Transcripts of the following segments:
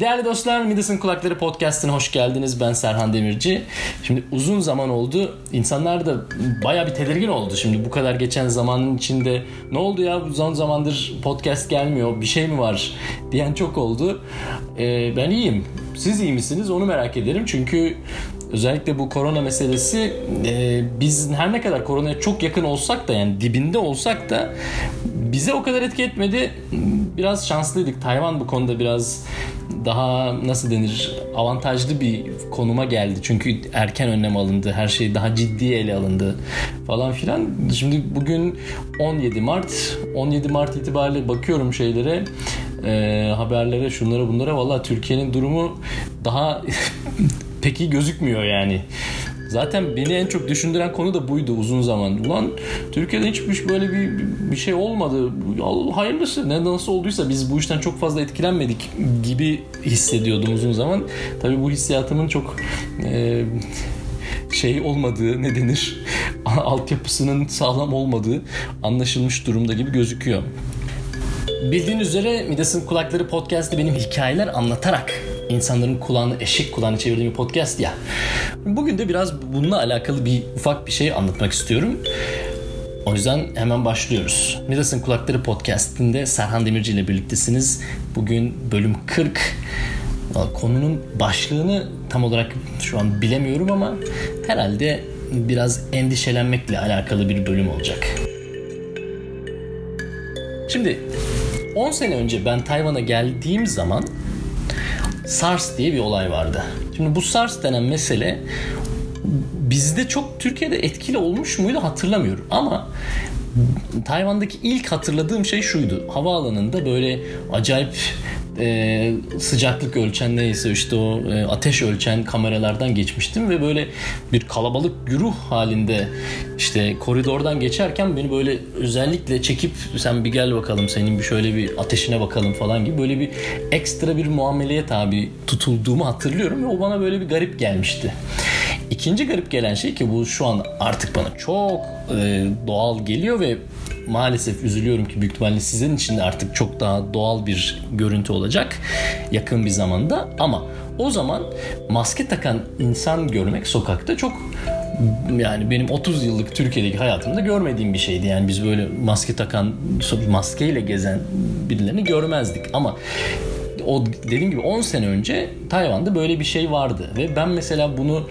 Değerli dostlar Midas'ın Kulakları Podcast'ine hoş geldiniz. Ben Serhan Demirci. Şimdi uzun zaman oldu. İnsanlar da baya bir tedirgin oldu. Şimdi bu kadar geçen zamanın içinde ne oldu ya uzun zamandır podcast gelmiyor bir şey mi var diyen çok oldu. Ee, ben iyiyim. Siz iyi misiniz onu merak ederim. Çünkü özellikle bu korona meselesi e, biz her ne kadar koronaya çok yakın olsak da yani dibinde olsak da bize o kadar etki etmedi. Biraz şanslıydık. Tayvan bu konuda biraz daha nasıl denir avantajlı bir konuma geldi. Çünkü erken önlem alındı. Her şey daha ciddi ele alındı falan filan. Şimdi bugün 17 Mart. 17 Mart itibariyle bakıyorum şeylere e, haberlere şunlara bunlara valla Türkiye'nin durumu daha pek iyi gözükmüyor yani. Zaten beni en çok düşündüren konu da buydu uzun zaman. Ulan Türkiye'de hiç böyle bir, bir şey olmadı. Hayırlısı ne nasıl olduysa biz bu işten çok fazla etkilenmedik gibi hissediyordum uzun zaman. Tabii bu hissiyatımın çok e, şey olmadığı ne denir altyapısının sağlam olmadığı anlaşılmış durumda gibi gözüküyor. Bildiğiniz üzere Midas'ın Kulakları Podcast'ı benim hikayeler anlatarak insanların kulağını eşek kulağını çevirdiğim bir podcast ya. Bugün de biraz bununla alakalı bir ufak bir şey anlatmak istiyorum. O yüzden hemen başlıyoruz. Midas'ın Kulakları Podcast'inde Serhan Demirci ile birliktesiniz. Bugün bölüm 40. Konunun başlığını tam olarak şu an bilemiyorum ama herhalde biraz endişelenmekle alakalı bir bölüm olacak. Şimdi 10 sene önce ben Tayvan'a geldiğim zaman SARS diye bir olay vardı. Şimdi bu SARS denen mesele bizde çok Türkiye'de etkili olmuş muydu hatırlamıyorum ama Tayvan'daki ilk hatırladığım şey şuydu. Havaalanında böyle acayip e, sıcaklık ölçen neyse işte o e, ateş ölçen kameralardan geçmiştim ve böyle bir kalabalık güruh halinde işte koridordan geçerken beni böyle özellikle çekip sen bir gel bakalım senin bir şöyle bir ateşine bakalım falan gibi böyle bir ekstra bir muameleye tabi tutulduğumu hatırlıyorum ve o bana böyle bir garip gelmişti. İkinci garip gelen şey ki bu şu an artık bana çok e, doğal geliyor ve maalesef üzülüyorum ki büyük ihtimalle sizin için de artık çok daha doğal bir görüntü olacak yakın bir zamanda ama o zaman maske takan insan görmek sokakta çok yani benim 30 yıllık Türkiye'deki hayatımda görmediğim bir şeydi. Yani biz böyle maske takan, maskeyle gezen birilerini görmezdik. Ama o dediğim gibi 10 sene önce Tayvan'da böyle bir şey vardı ve ben mesela bunu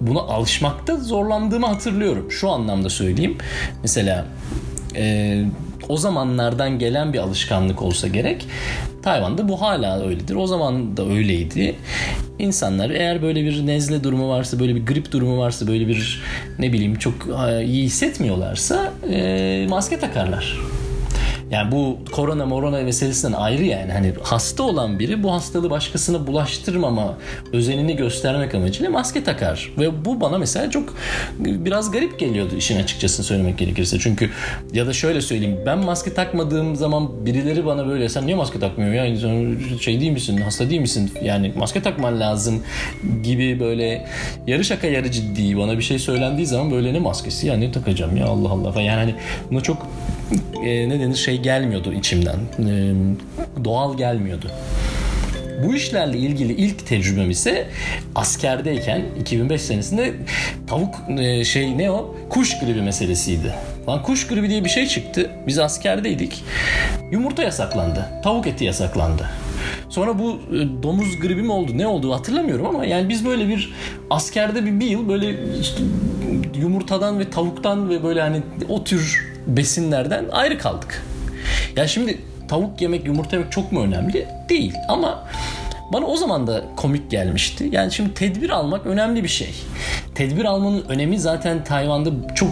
buna alışmakta zorlandığımı hatırlıyorum. Şu anlamda söyleyeyim. Mesela e, o zamanlardan gelen bir alışkanlık olsa gerek. Tayvan'da bu hala öyledir. O zaman da öyleydi. İnsanlar eğer böyle bir nezle durumu varsa, böyle bir grip durumu varsa, böyle bir ne bileyim çok iyi hissetmiyorlarsa e, maske takarlar. Yani bu korona morona meselesinden ayrı yani. Hani hasta olan biri bu hastalığı başkasına bulaştırmama özenini göstermek amacıyla maske takar. Ve bu bana mesela çok biraz garip geliyordu işin açıkçası söylemek gerekirse. Çünkü ya da şöyle söyleyeyim ben maske takmadığım zaman birileri bana böyle sen niye maske takmıyor ya? Şey değil misin? Hasta değil misin? Yani maske takman lazım. gibi böyle yarı şaka yarı ciddi bana bir şey söylendiği zaman böyle ne maskesi ya? Ne takacağım ya? Allah Allah. falan. Yani hani buna çok e, ne denir? Şey gelmiyordu içimden. E, doğal gelmiyordu. Bu işlerle ilgili ilk tecrübem ise askerdeyken 2005 senesinde tavuk e, şey ne o? Kuş gribi meselesiydi. Lan kuş gribi diye bir şey çıktı. Biz askerdeydik. Yumurta yasaklandı. Tavuk eti yasaklandı. Sonra bu e, domuz gribi mi oldu ne oldu hatırlamıyorum ama yani biz böyle bir askerde bir, bir yıl böyle işte yumurtadan ve tavuktan ve böyle hani o tür besinlerden ayrı kaldık. Ya şimdi tavuk yemek, yumurta yemek çok mu önemli? Değil ama bana o zaman da komik gelmişti. Yani şimdi tedbir almak önemli bir şey. Tedbir almanın önemi zaten Tayvan'da çok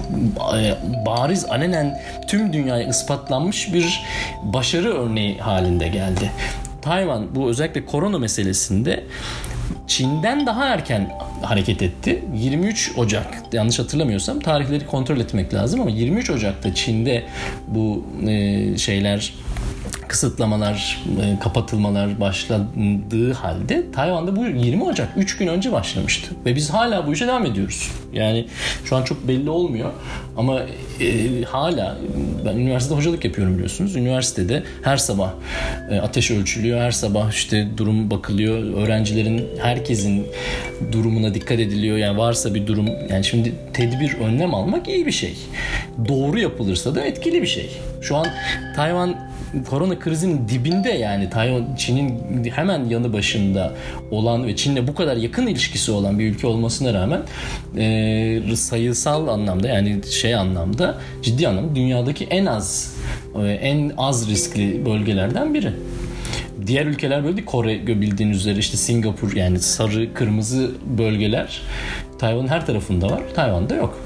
e, bariz alenen tüm dünyaya ispatlanmış bir başarı örneği halinde geldi. Tayvan bu özellikle korona meselesinde Çin'den daha erken hareket etti. 23 Ocak yanlış hatırlamıyorsam tarihleri kontrol etmek lazım ama 23 Ocak'ta Çin'de bu e, şeyler kısıtlamalar, e, kapatılmalar başladığı halde Tayvan'da bu 20 Ocak 3 gün önce başlamıştı. Ve biz hala bu işe devam ediyoruz. Yani şu an çok belli olmuyor ama e, hala ben üniversitede hocalık yapıyorum biliyorsunuz. Üniversitede her sabah e, ateş ölçülüyor. Her sabah işte durum bakılıyor. Öğrencilerin herkesin durumuna dikkat ediliyor. Yani varsa bir durum yani şimdi tedbir önlem almak iyi bir şey. Doğru yapılırsa da etkili bir şey. Şu an Tayvan korona krizinin dibinde yani Tayvan Çin'in hemen yanı başında olan ve Çin'le bu kadar yakın ilişkisi olan bir ülke olmasına rağmen e, sayısal anlamda yani şey anlamda ciddi anlamda dünyadaki en az e, en az riskli bölgelerden biri. Diğer ülkeler böyle değil. Kore bildiğiniz üzere işte Singapur yani sarı kırmızı bölgeler Tayvan'ın her tarafında var. Tayvan'da yok.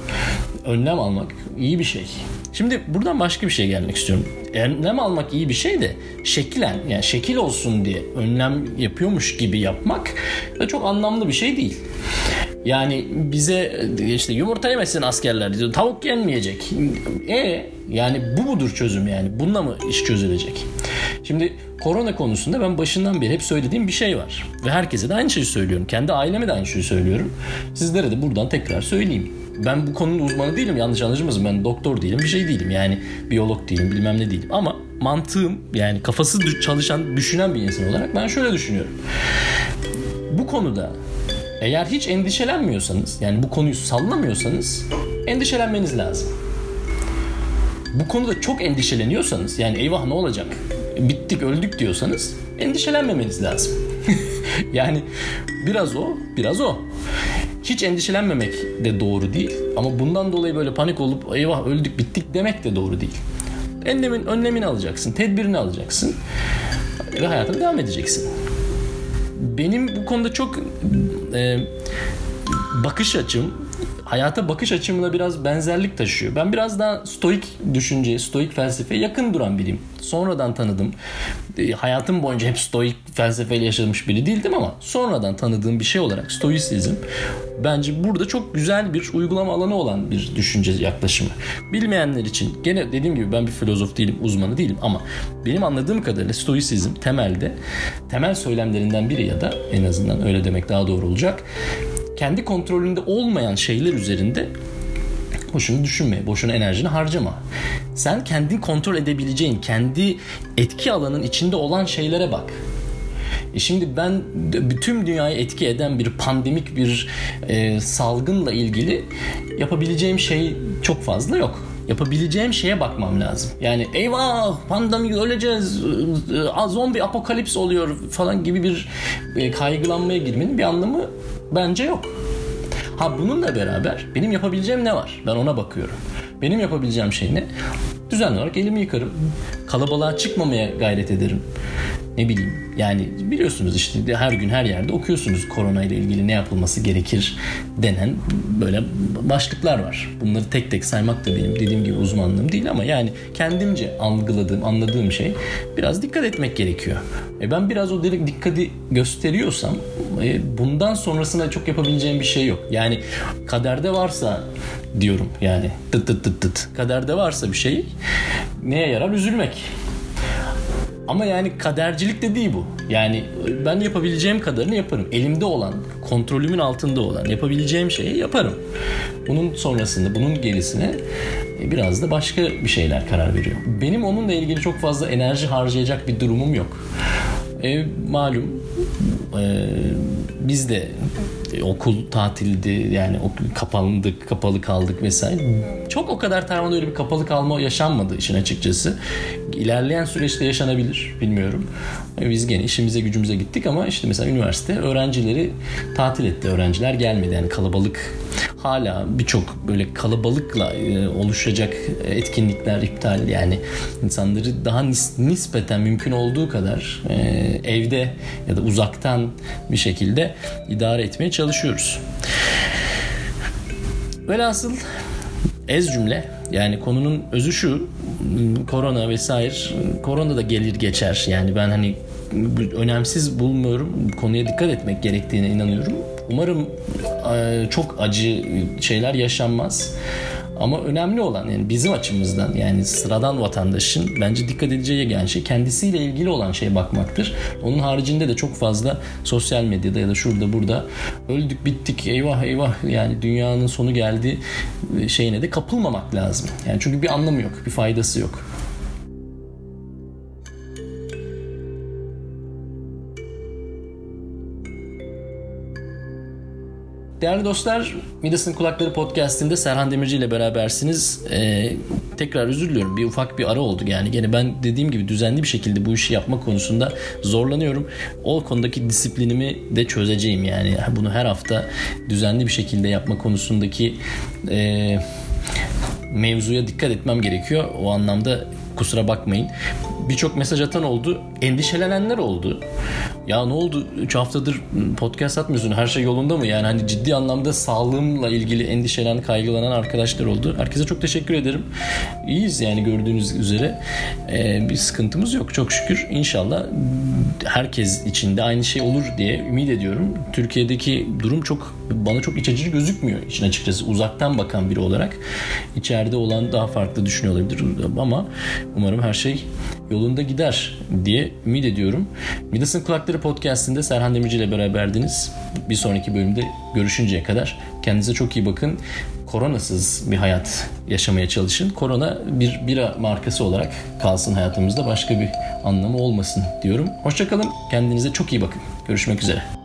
Önlem almak iyi bir şey. Şimdi buradan başka bir şey gelmek istiyorum. Önlem almak iyi bir şey de şeklen yani şekil olsun diye önlem yapıyormuş gibi yapmak da çok anlamlı bir şey değil. Yani bize işte yumurta yemesin askerler diyor. Tavuk yenmeyecek. E yani bu mudur çözüm yani? Bununla mı iş çözülecek? Şimdi korona konusunda ben başından beri hep söylediğim bir şey var. Ve herkese de aynı şeyi söylüyorum. Kendi aileme de aynı şeyi söylüyorum. Sizlere de buradan tekrar söyleyeyim. Ben bu konunun uzmanı değilim yanlış anlaşılmasın. Ben doktor değilim bir şey değilim. Yani biyolog değilim bilmem ne değilim. Ama mantığım yani kafası çalışan düşünen bir insan olarak ben şöyle düşünüyorum. Bu konuda eğer hiç endişelenmiyorsanız yani bu konuyu sallamıyorsanız endişelenmeniz lazım. Bu konuda çok endişeleniyorsanız yani eyvah ne olacak bittik öldük diyorsanız endişelenmemeniz lazım. yani biraz o biraz o. Hiç endişelenmemek de doğru değil. Ama bundan dolayı böyle panik olup eyvah öldük bittik demek de doğru değil. Önlemin, önlemini alacaksın, tedbirini alacaksın ve hayatına devam edeceksin. Benim bu konuda çok e, bakış açım hayata bakış açımla biraz benzerlik taşıyor. Ben biraz daha stoik düşünce, stoik felsefeye yakın duran biriyim. Sonradan tanıdım. E, hayatım boyunca hep stoik felsefeyle yaşamış biri değildim ama sonradan tanıdığım bir şey olarak stoisizm bence burada çok güzel bir uygulama alanı olan bir düşünce yaklaşımı. Bilmeyenler için gene dediğim gibi ben bir filozof değilim, uzmanı değilim ama benim anladığım kadarıyla stoisizm temelde temel söylemlerinden biri ya da en azından öyle demek daha doğru olacak kendi kontrolünde olmayan şeyler üzerinde boşuna düşünme, boşuna enerjini harcama. Sen kendin kontrol edebileceğin, kendi etki alanın içinde olan şeylere bak. E şimdi ben bütün dünyayı etki eden bir pandemik bir e, salgınla ilgili yapabileceğim şey çok fazla yok. Yapabileceğim şeye bakmam lazım. Yani eyvah pandemi öleceğiz, e, zombi apokalips oluyor falan gibi bir e, kaygılanmaya girmenin bir anlamı bence yok. Ha bununla beraber benim yapabileceğim ne var? Ben ona bakıyorum. Benim yapabileceğim şey ne? Düzenli olarak elimi yıkarım. Kalabalığa çıkmamaya gayret ederim ne bileyim yani biliyorsunuz işte her gün her yerde okuyorsunuz korona ile ilgili ne yapılması gerekir denen böyle başlıklar var. Bunları tek tek saymak da benim dediğim gibi uzmanlığım değil ama yani kendimce algıladığım, anladığım şey biraz dikkat etmek gerekiyor. E ben biraz o dikkati gösteriyorsam e bundan sonrasına çok yapabileceğim bir şey yok. Yani kaderde varsa diyorum yani tıt tıt tıt tıt kaderde varsa bir şey neye yarar üzülmek ama yani kadercilik de değil bu. Yani ben yapabileceğim kadarını yaparım. Elimde olan, kontrolümün altında olan yapabileceğim şeyi yaparım. Bunun sonrasında, bunun gerisine biraz da başka bir şeyler karar veriyor. Benim onunla ilgili çok fazla enerji harcayacak bir durumum yok. E, malum e, biz de e, okul tatildi yani kapandık kapalı kaldık vesaire. Çok o kadar Tayvan'da öyle bir kapalı kalma yaşanmadı işin açıkçası. İlerleyen süreçte yaşanabilir bilmiyorum. E, biz gene işimize gücümüze gittik ama işte mesela üniversite öğrencileri tatil etti. Öğrenciler gelmedi. Yani kalabalık hala birçok böyle kalabalıkla e, oluşacak etkinlikler iptal yani insanları daha nis- nispeten mümkün olduğu kadar e, evde ya da uzaktan bir şekilde idare etmeye çalışıyoruz. Velhasıl ez cümle yani konunun özü şu korona vesaire korona da gelir geçer yani ben hani önemsiz bulmuyorum konuya dikkat etmek gerektiğine inanıyorum umarım e, çok acı şeyler yaşanmaz Ama önemli olan yani bizim açımızdan yani sıradan vatandaşın bence dikkat edeceği yegane şey kendisiyle ilgili olan şeye bakmaktır. Onun haricinde de çok fazla sosyal medyada ya da şurada burada öldük bittik eyvah eyvah yani dünyanın sonu geldi şeyine de kapılmamak lazım. Yani çünkü bir anlamı yok, bir faydası yok. Değerli dostlar, Midas'ın Kulakları Podcast'inde Serhan Demirci ile berabersiniz. Ee, tekrar özür diliyorum. Bir ufak bir ara oldu. Yani gene ben dediğim gibi düzenli bir şekilde bu işi yapma konusunda zorlanıyorum. O konudaki disiplinimi de çözeceğim. Yani bunu her hafta düzenli bir şekilde yapma konusundaki e, mevzuya dikkat etmem gerekiyor. O anlamda kusura bakmayın. Birçok mesaj atan oldu. Endişelenenler oldu. Ya ne oldu? 3 haftadır podcast atmıyorsun. Her şey yolunda mı? Yani hani ciddi anlamda sağlığımla ilgili endişelen, kaygılanan arkadaşlar oldu. Herkese çok teşekkür ederim. İyiyiz yani gördüğünüz üzere. Ee, bir sıkıntımız yok çok şükür. İnşallah herkes için de aynı şey olur diye ümit ediyorum. Türkiye'deki durum çok bana çok iç açıcı gözükmüyor için açıkçası uzaktan bakan biri olarak. içeride olan daha farklı düşünüyor olabilir ama umarım her şey yolunda gider diye ümit ediyorum. Midas'ın Kulakları Podcast'inde Serhan Demirci ile beraberdiniz. Bir sonraki bölümde görüşünceye kadar kendinize çok iyi bakın. Koronasız bir hayat yaşamaya çalışın. Korona bir bira markası olarak kalsın hayatımızda başka bir anlamı olmasın diyorum. Hoşçakalın. Kendinize çok iyi bakın. Görüşmek üzere.